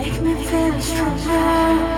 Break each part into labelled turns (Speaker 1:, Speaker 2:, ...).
Speaker 1: alone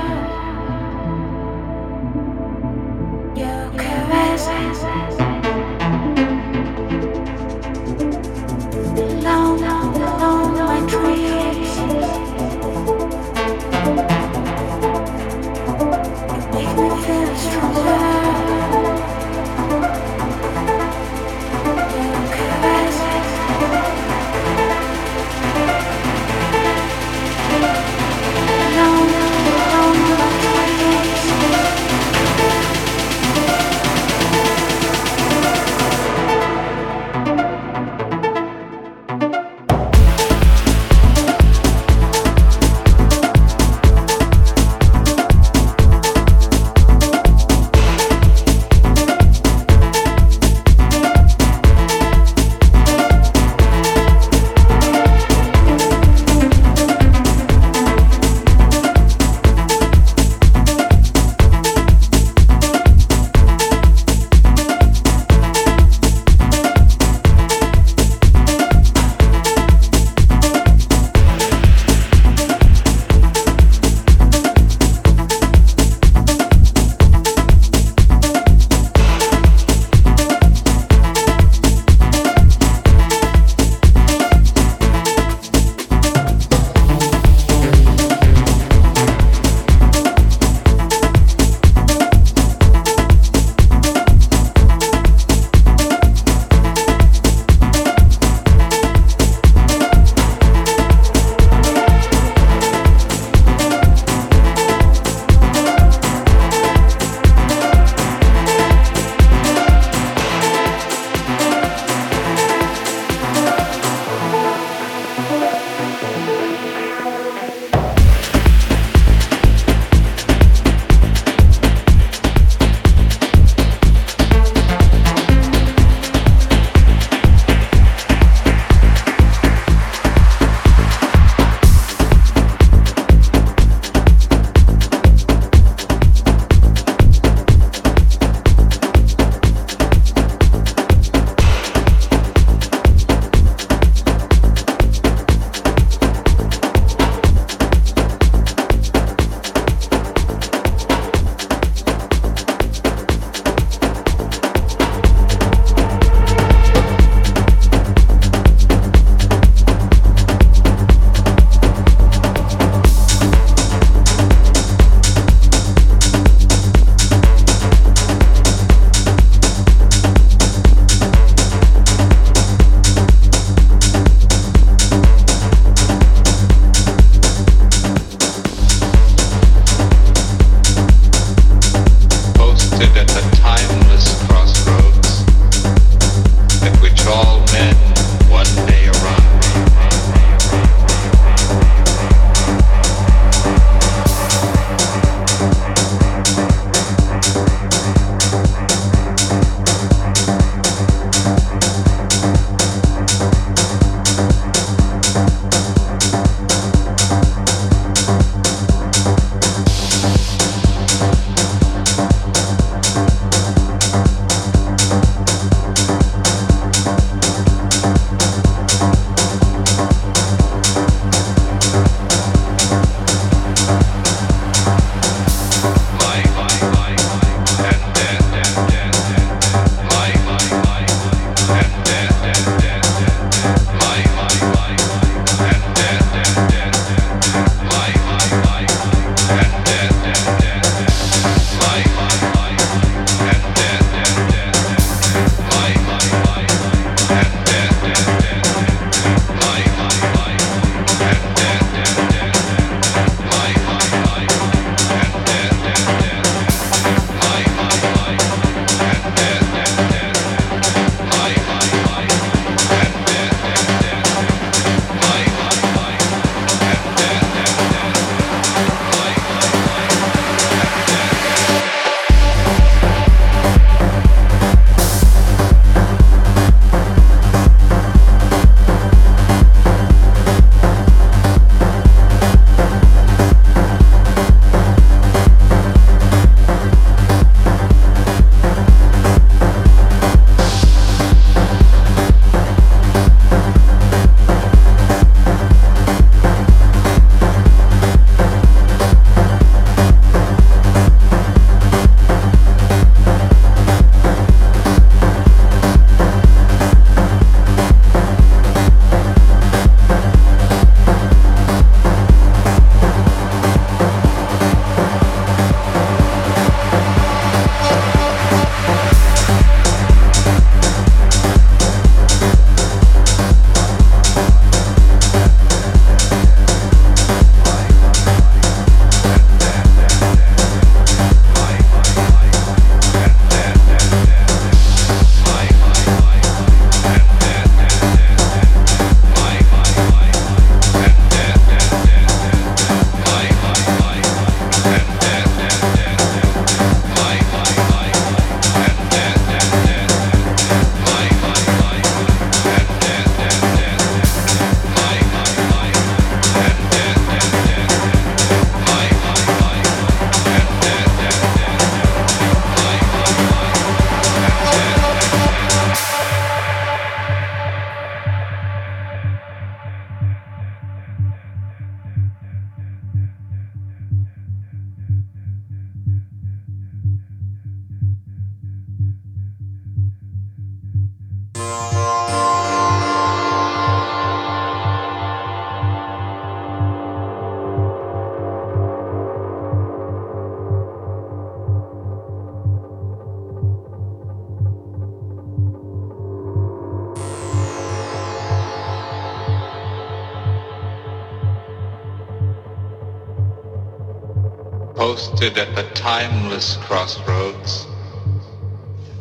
Speaker 1: halted at the timeless crossroads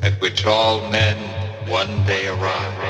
Speaker 1: at which all men one day arrive.